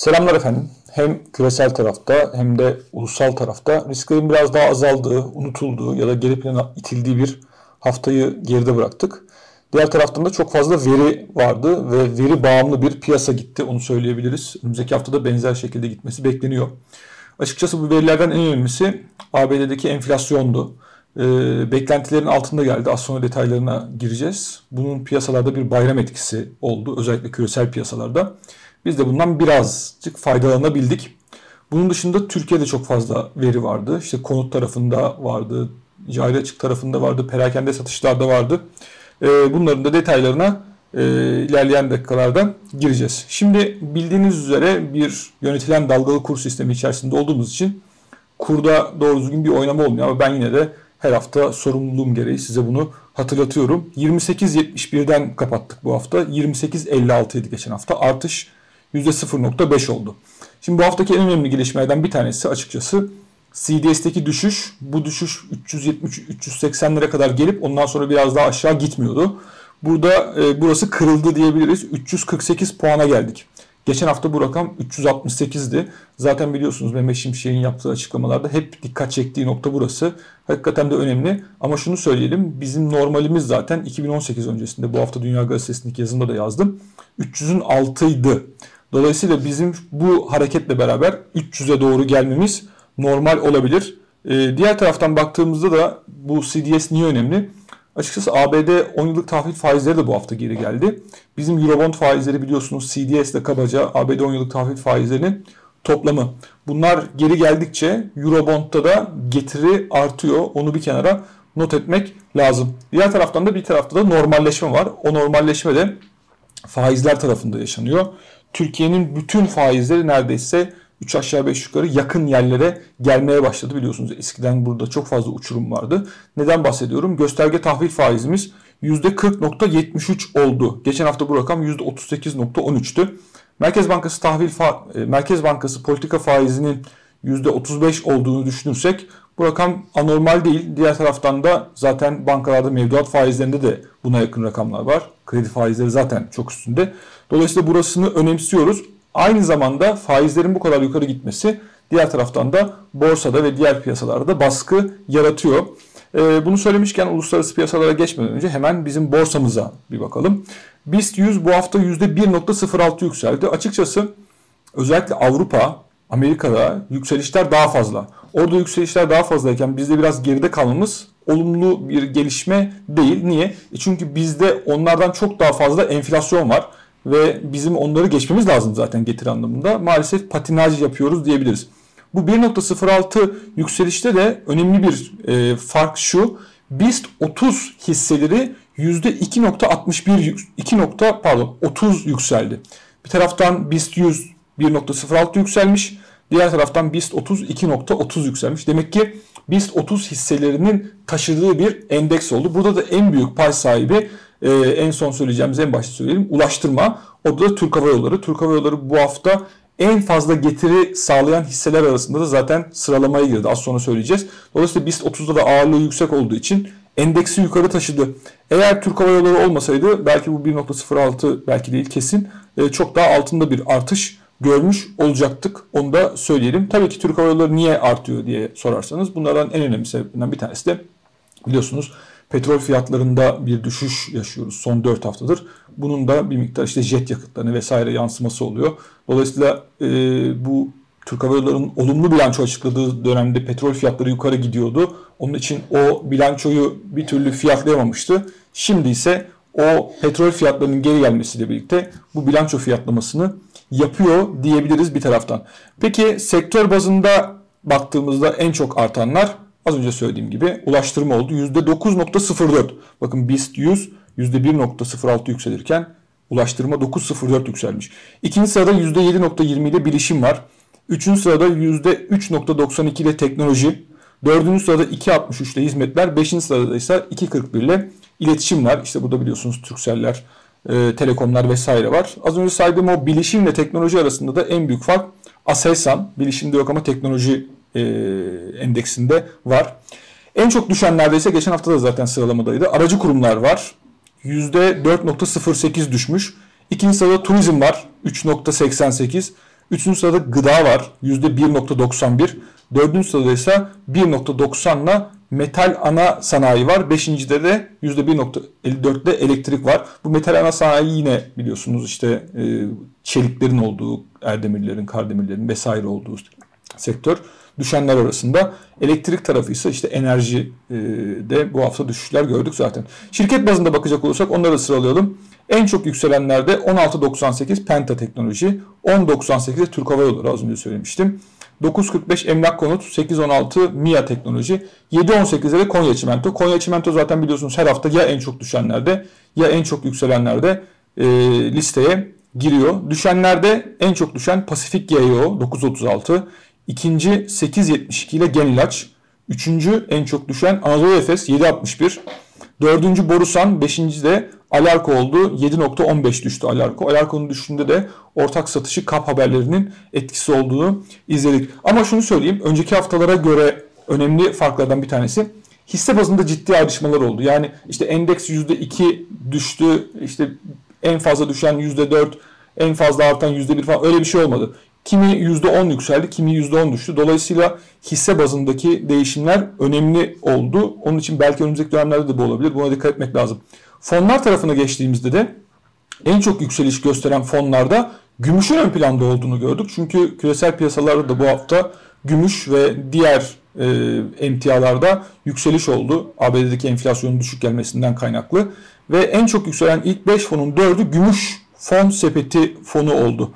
Selamlar efendim. Hem küresel tarafta hem de ulusal tarafta risklerin biraz daha azaldığı, unutulduğu ya da geri plana itildiği bir haftayı geride bıraktık. Diğer taraftan da çok fazla veri vardı ve veri bağımlı bir piyasa gitti. Onu söyleyebiliriz. Önümüzdeki haftada benzer şekilde gitmesi bekleniyor. Açıkçası bu verilerden en önemlisi ABD'deki enflasyondu. Ee, beklentilerin altında geldi. Az sonra detaylarına gireceğiz. Bunun piyasalarda bir bayram etkisi oldu. Özellikle küresel piyasalarda. Biz de bundan birazcık faydalanabildik. Bunun dışında Türkiye'de çok fazla veri vardı. İşte konut tarafında vardı, cari açık tarafında vardı, perakende satışlarda vardı. Ee, bunların da detaylarına e, ilerleyen dakikalarda gireceğiz. Şimdi bildiğiniz üzere bir yönetilen dalgalı kur sistemi içerisinde olduğumuz için kurda doğru düzgün bir oynama olmuyor ama ben yine de her hafta sorumluluğum gereği size bunu hatırlatıyorum. 28.71'den kapattık bu hafta. 28.56 idi geçen hafta. Artış %0.5 oldu. Şimdi bu haftaki en önemli gelişmelerden bir tanesi açıkçası CDS'teki düşüş. Bu düşüş 370-380'lere kadar gelip ondan sonra biraz daha aşağı gitmiyordu. Burada e, burası kırıldı diyebiliriz. 348 puana geldik. Geçen hafta bu rakam 368'di. Zaten biliyorsunuz Mehmet Şimşek'in yaptığı açıklamalarda hep dikkat çektiği nokta burası. Hakikaten de önemli. Ama şunu söyleyelim. Bizim normalimiz zaten 2018 öncesinde bu hafta Dünya Gazetesi'ndeki yazımda da yazdım. 300'ün altıydı. Dolayısıyla bizim bu hareketle beraber 300'e doğru gelmemiz normal olabilir. Ee, diğer taraftan baktığımızda da bu CDS niye önemli? Açıkçası ABD 10 yıllık tahvil faizleri de bu hafta geri geldi. Bizim Eurobond faizleri biliyorsunuz CDS ile kabaca ABD 10 yıllık tahvil faizlerinin toplamı. Bunlar geri geldikçe Eurobond'da da getiri artıyor. Onu bir kenara not etmek lazım. Diğer taraftan da bir tarafta da normalleşme var. O normalleşme de faizler tarafında yaşanıyor. Türkiye'nin bütün faizleri neredeyse 3 aşağı 5 yukarı yakın yerlere gelmeye başladı biliyorsunuz. Eskiden burada çok fazla uçurum vardı. Neden bahsediyorum? Gösterge tahvil faizimiz %40.73 oldu. Geçen hafta bu rakam %38.13'tü. Merkez Bankası tahvil e, Merkez Bankası politika faizinin %35 olduğunu düşünürsek bu rakam anormal değil. Diğer taraftan da zaten bankalarda mevduat faizlerinde de buna yakın rakamlar var. Kredi faizleri zaten çok üstünde. Dolayısıyla burasını önemsiyoruz. Aynı zamanda faizlerin bu kadar yukarı gitmesi diğer taraftan da borsada ve diğer piyasalarda baskı yaratıyor. Ee, bunu söylemişken uluslararası piyasalara geçmeden önce hemen bizim borsamıza bir bakalım. BIST 100 bu hafta %1.06 yükseldi. Açıkçası özellikle Avrupa, Amerika'da yükselişler daha fazla. Orada yükselişler daha fazlayken bizde biraz geride kalmamız olumlu bir gelişme değil. Niye? E çünkü bizde onlardan çok daha fazla enflasyon var ve bizim onları geçmemiz lazım zaten getiri anlamında. Maalesef patinaj yapıyoruz diyebiliriz. Bu 1.06 yükselişte de önemli bir e, fark şu. BIST 30 hisseleri %2.61 2. pardon 30 yükseldi. Bir taraftan BIST 100 1.06 yükselmiş. Diğer taraftan BIST 30 2.30 yükselmiş. Demek ki BIST 30 hisselerinin taşıdığı bir endeks oldu. Burada da en büyük pay sahibi e, en son söyleyeceğimiz en başta söyleyelim ulaştırma. O da Türk Hava Yolları. Türk Hava Yolları bu hafta en fazla getiri sağlayan hisseler arasında da zaten sıralamaya girdi. Az sonra söyleyeceğiz. Dolayısıyla BIST 30'da da ağırlığı yüksek olduğu için endeksi yukarı taşıdı. Eğer Türk Hava Yolları olmasaydı belki bu 1.06 belki değil kesin e, çok daha altında bir artış görmüş olacaktık. Onu da söyleyelim. Tabii ki Türk Hava Yolları niye artıyor diye sorarsanız bunlardan en önemli sebeplerinden bir tanesi de biliyorsunuz petrol fiyatlarında bir düşüş yaşıyoruz son 4 haftadır. Bunun da bir miktar işte jet yakıtlarına vesaire yansıması oluyor. Dolayısıyla e, bu Türk Hava Yolları'nın olumlu bilanço açıkladığı dönemde petrol fiyatları yukarı gidiyordu. Onun için o bilançoyu bir türlü fiyatlayamamıştı. Şimdi ise o petrol fiyatlarının geri gelmesiyle birlikte bu bilanço fiyatlamasını yapıyor diyebiliriz bir taraftan. Peki sektör bazında baktığımızda en çok artanlar az önce söylediğim gibi ulaştırma oldu. %9.04. Bakın BIST 100 %1.06 yükselirken ulaştırma 9.04 yükselmiş. İkinci sırada %7.20 ile bilişim var. Üçüncü sırada %3.92 ile teknoloji. Dördüncü sırada 2.63 ile hizmetler. Beşinci sırada ise 2.41 ile iletişim var. İşte burada biliyorsunuz Türkseller, e, telekomlar vesaire var. Az önce saydığım o bilişimle teknoloji arasında da en büyük fark Aselsan. Bilişimde yok ama teknoloji e, endeksinde var. En çok düşenlerde ise geçen hafta da zaten sıralamadaydı. Aracı kurumlar var. %4.08 düşmüş. İkinci sırada turizm var. 3.88. Üçüncü sırada gıda var %1.91. Dördüncü sırada ise 1.90'la metal ana sanayi var. Beşincide de %1.54'te elektrik var. Bu metal ana sanayi yine biliyorsunuz işte e, çeliklerin olduğu, erdemirlerin, kardemirlerin vesaire olduğu sektör. Düşenler arasında. Elektrik tarafı ise işte enerji e, de bu hafta düşüşler gördük zaten. Şirket bazında bakacak olursak onları sıralayalım. En çok yükselenlerde 16.98 Penta Teknoloji, 10.98'de Türk Hava Yolları az önce söylemiştim. 9.45 Emlak Konut, 8.16 MIA Teknoloji, 7.18'de de Konya Çimento. Konya Çimento zaten biliyorsunuz her hafta ya en çok düşenlerde ya en çok yükselenlerde e, listeye giriyor. Düşenlerde en çok düşen Pasifik GEO 9.36, ikinci 8.72 ile Genilaç, üçüncü en çok düşen Anadolu Efes 7.61, dördüncü Borusan, beşinci de Alarko oldu. 7.15 düştü Alarko. Alarko'nun düşüşünde de ortak satışı kap haberlerinin etkisi olduğunu izledik. Ama şunu söyleyeyim. Önceki haftalara göre önemli farklardan bir tanesi hisse bazında ciddi ayrışmalar oldu. Yani işte endeks %2 düştü. İşte en fazla düşen %4, en fazla artan %1 falan öyle bir şey olmadı. Kimi %10 yükseldi, kimi %10 düştü. Dolayısıyla hisse bazındaki değişimler önemli oldu. Onun için belki önümüzdeki dönemlerde de bu olabilir. Buna dikkat etmek lazım. Fonlar tarafına geçtiğimizde de en çok yükseliş gösteren fonlarda gümüşün ön planda olduğunu gördük. Çünkü küresel piyasalarda da bu hafta gümüş ve diğer e, emtialarda yükseliş oldu. ABD'deki enflasyonun düşük gelmesinden kaynaklı. Ve en çok yükselen ilk 5 fonun 4'ü gümüş fon sepeti fonu oldu.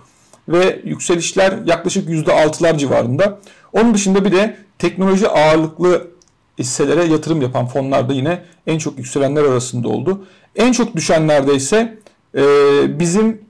Ve yükselişler yaklaşık %6'lar civarında. Onun dışında bir de teknoloji ağırlıklı hisselere yatırım yapan fonlar da yine en çok yükselenler arasında oldu. En çok düşenlerde ise bizim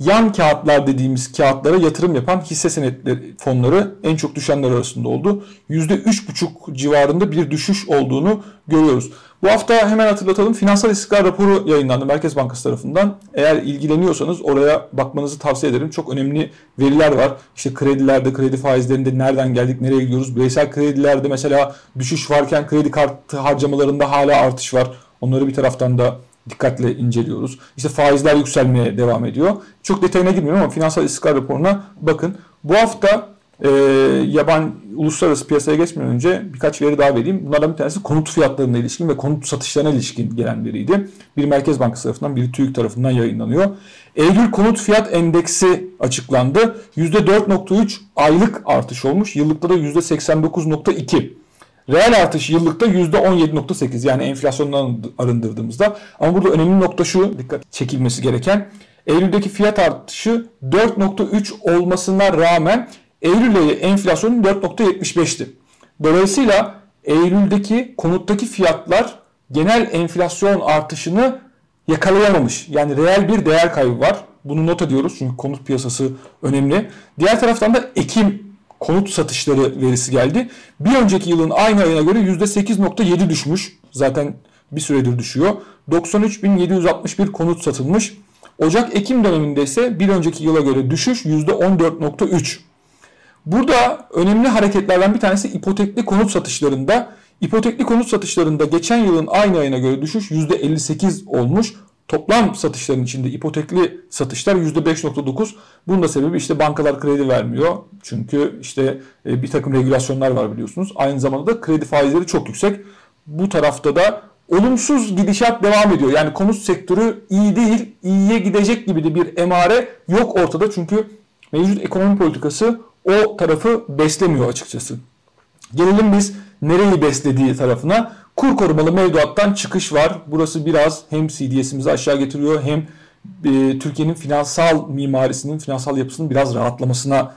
yan kağıtlar dediğimiz kağıtlara yatırım yapan hisse senetleri fonları en çok düşenler arasında oldu. %3,5 civarında bir düşüş olduğunu görüyoruz. Bu hafta hemen hatırlatalım finansal istikrar raporu yayınlandı Merkez Bankası tarafından. Eğer ilgileniyorsanız oraya bakmanızı tavsiye ederim. Çok önemli veriler var. İşte kredilerde, kredi faizlerinde nereden geldik, nereye gidiyoruz? Bireysel kredilerde mesela düşüş varken kredi kartı harcamalarında hala artış var. Onları bir taraftan da dikkatle inceliyoruz. İşte faizler yükselmeye devam ediyor. Çok detayına girmiyorum ama finansal istikrar raporuna bakın. Bu hafta e, yaban uluslararası piyasaya geçmeden önce birkaç veri daha vereyim. Bunlardan bir tanesi konut fiyatlarına ilişkin ve konut satışlarına ilişkin gelen veriydi. Bir Merkez Bankası tarafından, bir TÜİK tarafından yayınlanıyor. Eylül konut fiyat endeksi açıklandı. %4.3 aylık artış olmuş. Yıllıkta da %89.2. Reel artış yıllıkta %17.8 yani enflasyondan arındırdığımızda. Ama burada önemli nokta şu dikkat çekilmesi gereken. Eylül'deki fiyat artışı 4.3 olmasına rağmen Eylül ayı enflasyonu 4.75'ti. Dolayısıyla Eylül'deki konuttaki fiyatlar genel enflasyon artışını yakalayamamış. Yani reel bir değer kaybı var. Bunu not ediyoruz çünkü konut piyasası önemli. Diğer taraftan da Ekim konut satışları verisi geldi. Bir önceki yılın aynı ayına göre %8.7 düşmüş. Zaten bir süredir düşüyor. 93.761 konut satılmış. Ocak-Ekim döneminde ise bir önceki yıla göre düşüş %14.3. Burada önemli hareketlerden bir tanesi ipotekli konut satışlarında. İpotekli konut satışlarında geçen yılın aynı ayına göre düşüş %58 olmuş. Toplam satışların içinde ipotekli satışlar %5.9. Bunun da sebebi işte bankalar kredi vermiyor. Çünkü işte e, bir takım regülasyonlar var biliyorsunuz. Aynı zamanda da kredi faizleri çok yüksek. Bu tarafta da olumsuz gidişat devam ediyor. Yani konut sektörü iyi değil, iyiye gidecek gibi de bir emare yok ortada. Çünkü mevcut ekonomi politikası o tarafı beslemiyor açıkçası. Gelelim biz nereyi beslediği tarafına. Kur korumalı mevduattan çıkış var. Burası biraz hem CDS'imizi aşağı getiriyor hem e, Türkiye'nin finansal mimarisinin, finansal yapısının biraz rahatlamasına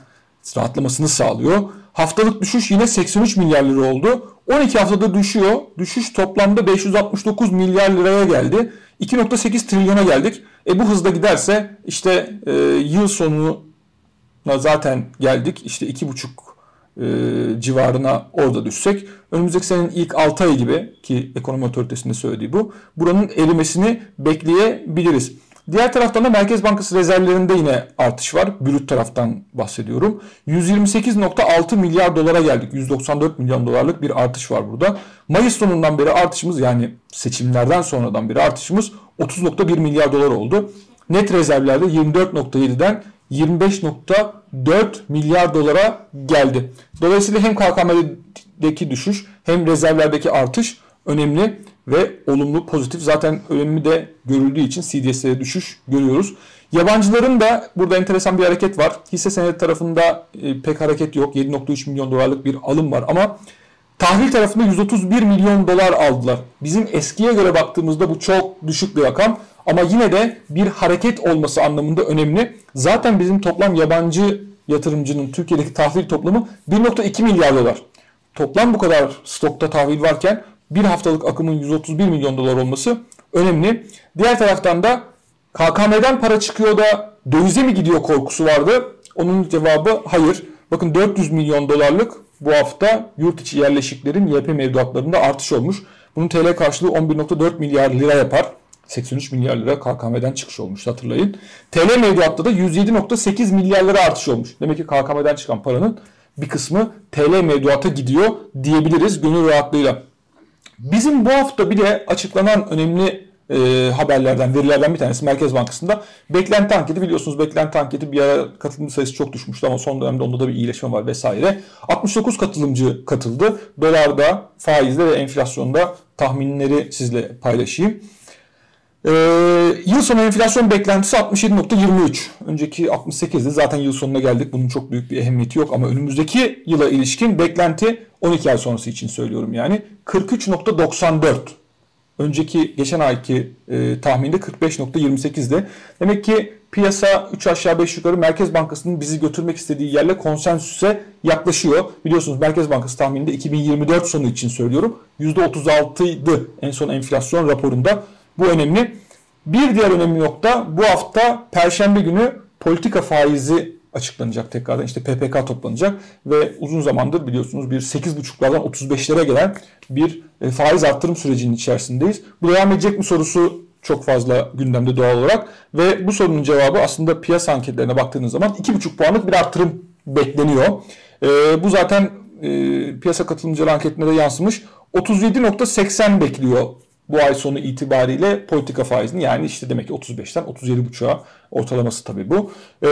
rahatlamasını sağlıyor. Haftalık düşüş yine 83 milyar lira oldu. 12 haftada düşüyor. Düşüş toplamda 569 milyar liraya geldi. 2.8 trilyona geldik. E bu hızda giderse işte e, yıl sonu zaten geldik. İşte 2,5 e, civarına orada düşsek önümüzdeki senenin ilk 6 ayı gibi ki ekonomi otoritesinde söylediği bu buranın erimesini bekleyebiliriz. Diğer taraftan da Merkez Bankası rezervlerinde yine artış var. Brüt taraftan bahsediyorum. 128.6 milyar dolara geldik. 194 milyon dolarlık bir artış var burada. Mayıs sonundan beri artışımız yani seçimlerden sonradan beri artışımız 30.1 milyar dolar oldu. Net rezervlerde 24.7'den 25.4 milyar dolara geldi. Dolayısıyla hem KKM'deki düşüş hem rezervlerdeki artış önemli ve olumlu pozitif. Zaten önemli de görüldüğü için CDS'e düşüş görüyoruz. Yabancıların da burada enteresan bir hareket var. Hisse senedi tarafında e, pek hareket yok. 7.3 milyon dolarlık bir alım var ama tahvil tarafında 131 milyon dolar aldılar. Bizim eskiye göre baktığımızda bu çok düşük bir rakam. Ama yine de bir hareket olması anlamında önemli. Zaten bizim toplam yabancı yatırımcının Türkiye'deki tahvil toplamı 1.2 milyar dolar. Toplam bu kadar stokta tahvil varken bir haftalık akımın 131 milyon dolar olması önemli. Diğer taraftan da KKM'den para çıkıyor da dövize mi gidiyor korkusu vardı. Onun cevabı hayır. Bakın 400 milyon dolarlık bu hafta yurt içi yerleşiklerin YP mevduatlarında artış olmuş. Bunun TL karşılığı 11.4 milyar lira yapar. 83 milyar lira KKM'den çıkış olmuş hatırlayın. TL mevduatta da 107.8 milyar lira artış olmuş. Demek ki KKM'den çıkan paranın bir kısmı TL mevduata gidiyor diyebiliriz gönül rahatlığıyla. Bizim bu hafta bir de açıklanan önemli e, haberlerden, verilerden bir tanesi Merkez Bankası'nda beklenti anketi biliyorsunuz beklenti anketi bir ara katılımcı sayısı çok düşmüştü ama son dönemde onda da bir iyileşme var vesaire. 69 katılımcı katıldı. Dolarda, faizde ve enflasyonda tahminleri sizle paylaşayım. Ee, yıl sonu enflasyon beklentisi 67.23. Önceki 68'di. Zaten yıl sonuna geldik. Bunun çok büyük bir ehemmiyeti yok ama önümüzdeki yıla ilişkin beklenti 12 ay sonrası için söylüyorum yani 43.94. Önceki geçen ayki e, tahminde 45.28'de. Demek ki piyasa 3 aşağı 5 yukarı Merkez Bankası'nın bizi götürmek istediği yerle konsensüse yaklaşıyor. Biliyorsunuz Merkez Bankası tahmininde 2024 sonu için söylüyorum. %36'ydı en son enflasyon raporunda. Bu önemli. Bir diğer önemli nokta bu hafta Perşembe günü politika faizi açıklanacak tekrardan. İşte PPK toplanacak ve uzun zamandır biliyorsunuz bir 8,5'lardan 35'lere gelen bir e, faiz arttırım sürecinin içerisindeyiz. Bu devam edecek mi sorusu çok fazla gündemde doğal olarak ve bu sorunun cevabı aslında piyasa anketlerine baktığınız zaman 2,5 puanlık bir arttırım bekleniyor. E, bu zaten e, piyasa katılımcıları anketine de yansımış. 37.80 bekliyor bu ay sonu itibariyle politika faizini yani işte demek ki 35'ten 37,5'a ortalaması tabii bu. Ee,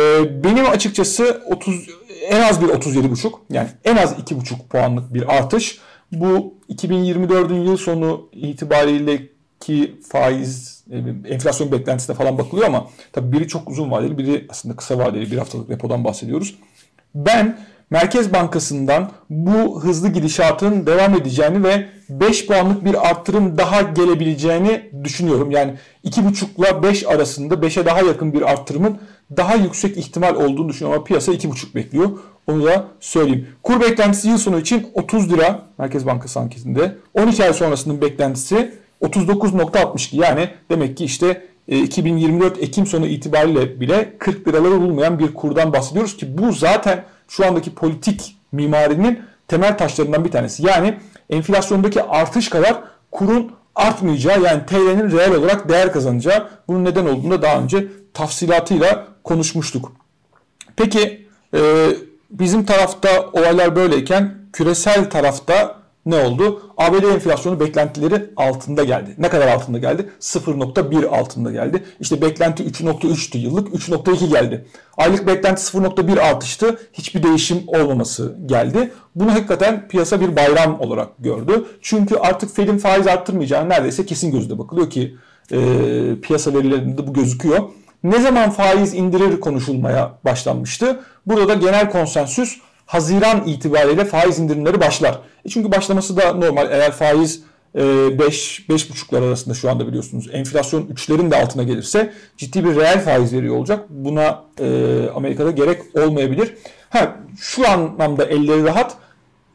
benim açıkçası 30 en az bir 37,5 yani en az 2,5 puanlık bir artış. Bu 2024'ün yıl sonu itibariyle ki faiz e, enflasyon beklentisine falan bakılıyor ama tabii biri çok uzun vadeli biri aslında kısa vadeli bir haftalık repodan bahsediyoruz. Ben Merkez Bankası'ndan bu hızlı gidişatın devam edeceğini ve 5 puanlık bir arttırım daha gelebileceğini düşünüyorum. Yani 2,5 ile 5 arasında 5'e daha yakın bir arttırımın daha yüksek ihtimal olduğunu düşünüyorum ama piyasa 2,5 bekliyor. Onu da söyleyeyim. Kur beklentisi yıl sonu için 30 lira Merkez Bankası anketinde. 12 ay sonrasının beklentisi 39.62 yani demek ki işte 2024 e, Ekim sonu itibariyle bile 40 liraları bulmayan bir kurdan bahsediyoruz ki bu zaten şu andaki politik mimarinin temel taşlarından bir tanesi. Yani enflasyondaki artış kadar kurun artmayacağı yani TL'nin reel olarak değer kazanacağı bunun neden olduğunu da daha önce tafsilatıyla konuşmuştuk. Peki e, bizim tarafta olaylar böyleyken küresel tarafta ne oldu? ABD enflasyonu beklentileri altında geldi. Ne kadar altında geldi? 0.1 altında geldi. İşte beklenti 3.3'tü yıllık 3.2 geldi. Aylık beklenti 0.1 artıştı. Hiçbir değişim olmaması geldi. Bunu hakikaten piyasa bir bayram olarak gördü. Çünkü artık Fed'in faiz arttırmayacağı neredeyse kesin gözle bakılıyor ki e, piyasa verilerinde bu gözüküyor. Ne zaman faiz indirir konuşulmaya başlanmıştı. Burada da genel konsensüs Haziran itibariyle faiz indirimleri başlar. E çünkü başlaması da normal. Eğer faiz 5 e, 5,5'lar arasında şu anda biliyorsunuz enflasyon 3'lerin de altına gelirse ciddi bir reel faiz veriyor olacak. Buna e, Amerika'da gerek olmayabilir. Ha şu anlamda elleri rahat.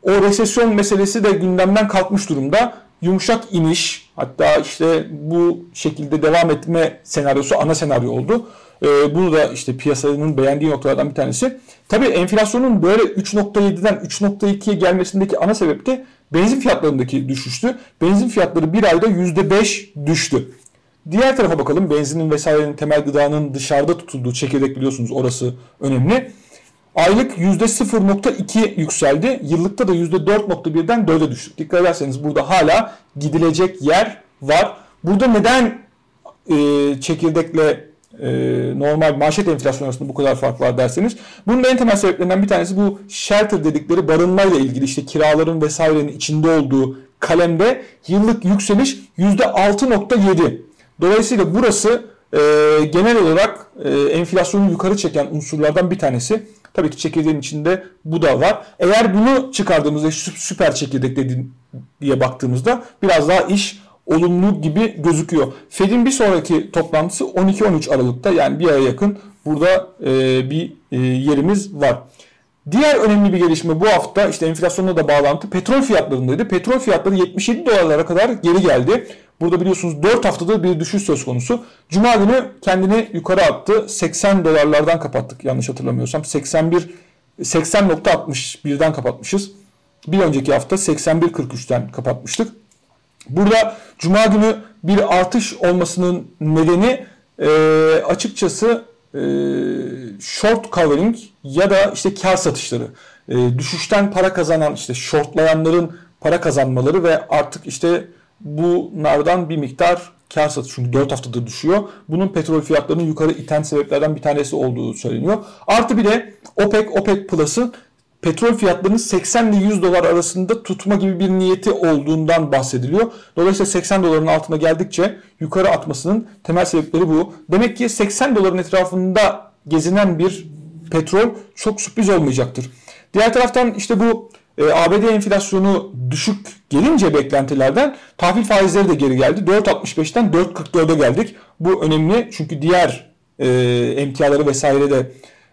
O resesyon meselesi de gündemden kalkmış durumda. Yumuşak iniş hatta işte bu şekilde devam etme senaryosu ana senaryo oldu. E, bunu da işte piyasanın beğendiği noktalardan bir tanesi. Tabii enflasyonun böyle 3.7'den 3.2'ye gelmesindeki ana sebep de benzin fiyatlarındaki düşüştü. Benzin fiyatları bir ayda %5 düştü. Diğer tarafa bakalım. Benzinin vesairenin temel gıdanın dışarıda tutulduğu çekirdek biliyorsunuz orası önemli. Aylık %0.2 yükseldi. Yıllıkta da %4.1'den 4'e düştü. Dikkat ederseniz burada hala gidilecek yer var. Burada neden e, çekirdekle e, normal manşet enflasyon arasında bu kadar fark var derseniz. Bunun en temel sebeplerinden bir tanesi bu shelter dedikleri barınmayla ilgili işte kiraların vesairenin içinde olduğu kalemde yıllık yükseliş %6.7. Dolayısıyla burası e, genel olarak e, enflasyonu yukarı çeken unsurlardan bir tanesi. Tabii ki çekirdeğin içinde bu da var. Eğer bunu çıkardığımızda süper çekirdek dediğin, diye baktığımızda biraz daha iş olumlu gibi gözüküyor. Fed'in bir sonraki toplantısı 12-13 Aralık'ta yani bir aya yakın burada e, bir e, yerimiz var. Diğer önemli bir gelişme bu hafta işte enflasyonla da bağlantı petrol fiyatlarındaydı. Petrol fiyatları 77 dolarlara kadar geri geldi. Burada biliyorsunuz 4 haftada bir düşüş söz konusu. Cuma günü kendini yukarı attı. 80 dolarlardan kapattık yanlış hatırlamıyorsam. 81 80.61'den kapatmışız. Bir önceki hafta 81.43'ten kapatmıştık. Burada Cuma günü bir artış olmasının nedeni e, açıkçası e, short covering ya da işte kar satışları. E, düşüşten para kazanan işte shortlayanların para kazanmaları ve artık işte bunlardan bir miktar kar satışı çünkü 4 haftadır düşüyor. Bunun petrol fiyatlarını yukarı iten sebeplerden bir tanesi olduğu söyleniyor. Artı bir de OPEC, OPEC Plus'ın petrol fiyatlarını 80 ile 100 dolar arasında tutma gibi bir niyeti olduğundan bahsediliyor. Dolayısıyla 80 doların altına geldikçe yukarı atmasının temel sebepleri bu. Demek ki 80 doların etrafında gezinen bir petrol çok sürpriz olmayacaktır. Diğer taraftan işte bu e, ABD enflasyonu düşük gelince beklentilerden tahvil faizleri de geri geldi. 4.65'ten 4.44'e geldik. Bu önemli çünkü diğer e, emtiaları vesaire de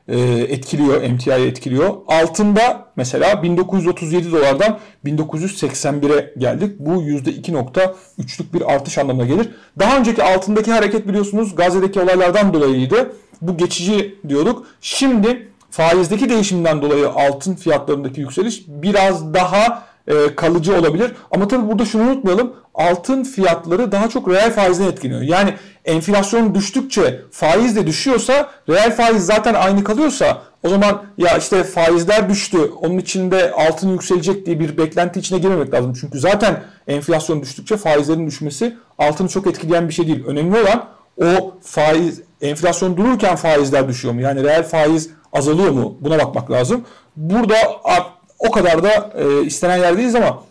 etkiliyor, emtiayı etkiliyor. Altında mesela 1937 dolardan 1981'e geldik. Bu %2.3'lük bir artış anlamına gelir. Daha önceki altındaki hareket biliyorsunuz Gazze'deki olaylardan dolayıydı. Bu geçici diyorduk. Şimdi faizdeki değişimden dolayı altın fiyatlarındaki yükseliş biraz daha e, kalıcı olabilir. Ama tabii burada şunu unutmayalım. Altın fiyatları daha çok reel faizden etkileniyor. Yani enflasyon düştükçe faiz de düşüyorsa reel faiz zaten aynı kalıyorsa o zaman ya işte faizler düştü onun içinde altın yükselecek diye bir beklenti içine girmemek lazım. Çünkü zaten enflasyon düştükçe faizlerin düşmesi altını çok etkileyen bir şey değil. Önemli olan o faiz enflasyon dururken faizler düşüyor mu? Yani reel faiz azalıyor mu? Buna bakmak lazım. Burada o kadar da e, istenen yerdeyiz ama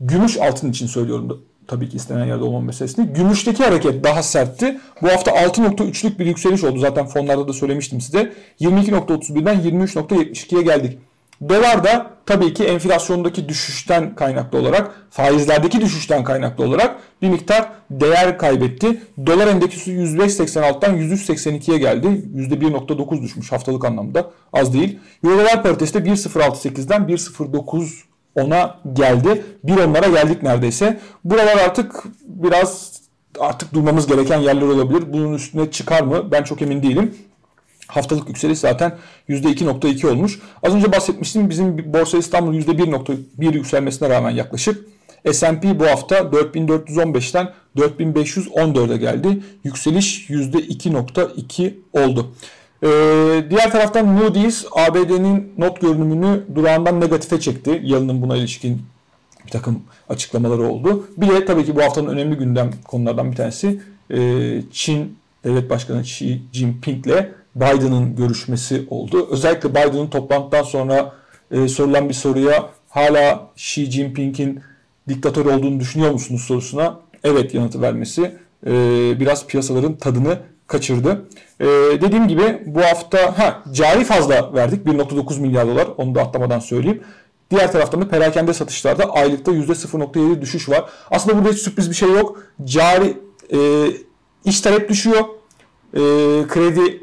gümüş altın için söylüyorum tabii ki istenen yerde olmam meselesini. Gümüşteki hareket daha sertti. Bu hafta 6.3'lük bir yükseliş oldu. Zaten fonlarda da söylemiştim size. 22.31'den 23.72'ye geldik. Dolar da tabii ki enflasyondaki düşüşten kaynaklı olarak, faizlerdeki düşüşten kaynaklı olarak bir miktar değer kaybetti. Dolar endeksi 105.86'dan 103.82'ye geldi. %1.9 düşmüş haftalık anlamda. Az değil. Euro dolar paritesi de 1.068'den 1.09 ona geldi. Bir onlara geldik neredeyse. Buralar artık biraz artık durmamız gereken yerler olabilir. Bunun üstüne çıkar mı? Ben çok emin değilim. Haftalık yükseliş zaten %2.2 olmuş. Az önce bahsetmiştim bizim Borsa İstanbul %1.1 yükselmesine rağmen yaklaşık. S&P bu hafta 4415'ten 4514'e geldi. Yükseliş %2.2 oldu. Ee, diğer taraftan Moody's ABD'nin not görünümünü durağından negatife çekti. Yalının buna ilişkin bir takım açıklamaları oldu. Bir de tabii ki bu haftanın önemli gündem konulardan bir tanesi e, Çin Devlet Başkanı Xi Jinping ile Biden'ın görüşmesi oldu. Özellikle Biden'ın toplantıdan sonra e, sorulan bir soruya hala Xi Jinping'in diktatör olduğunu düşünüyor musunuz sorusuna evet yanıtı vermesi e, biraz piyasaların tadını kaçırdı. E, dediğim gibi bu hafta ha, cari fazla verdik 1.9 milyar dolar onu da atlamadan söyleyeyim. Diğer taraftan da perakende satışlarda aylıkta %0.7 düşüş var. Aslında burada hiç sürpriz bir şey yok. Cari e, iş talep düşüyor. E, kredi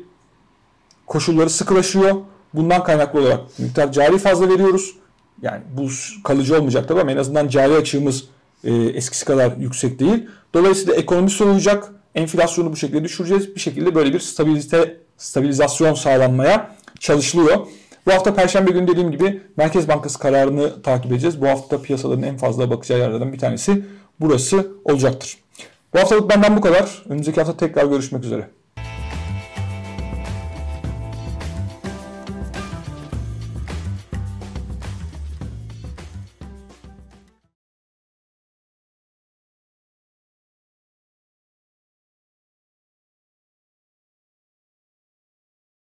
koşulları sıkılaşıyor. Bundan kaynaklı olarak miktar cari fazla veriyoruz. Yani bu kalıcı olmayacak tabii ama en azından cari açığımız e, eskisi kadar yüksek değil. Dolayısıyla ekonomi soğuyacak. Enflasyonu bu şekilde düşüreceğiz. Bir şekilde böyle bir stabilite, stabilizasyon sağlanmaya çalışılıyor. Bu hafta Perşembe günü dediğim gibi Merkez Bankası kararını takip edeceğiz. Bu hafta piyasaların en fazla bakacağı yerlerden bir tanesi burası olacaktır. Bu haftalık benden bu kadar. Önümüzdeki hafta tekrar görüşmek üzere.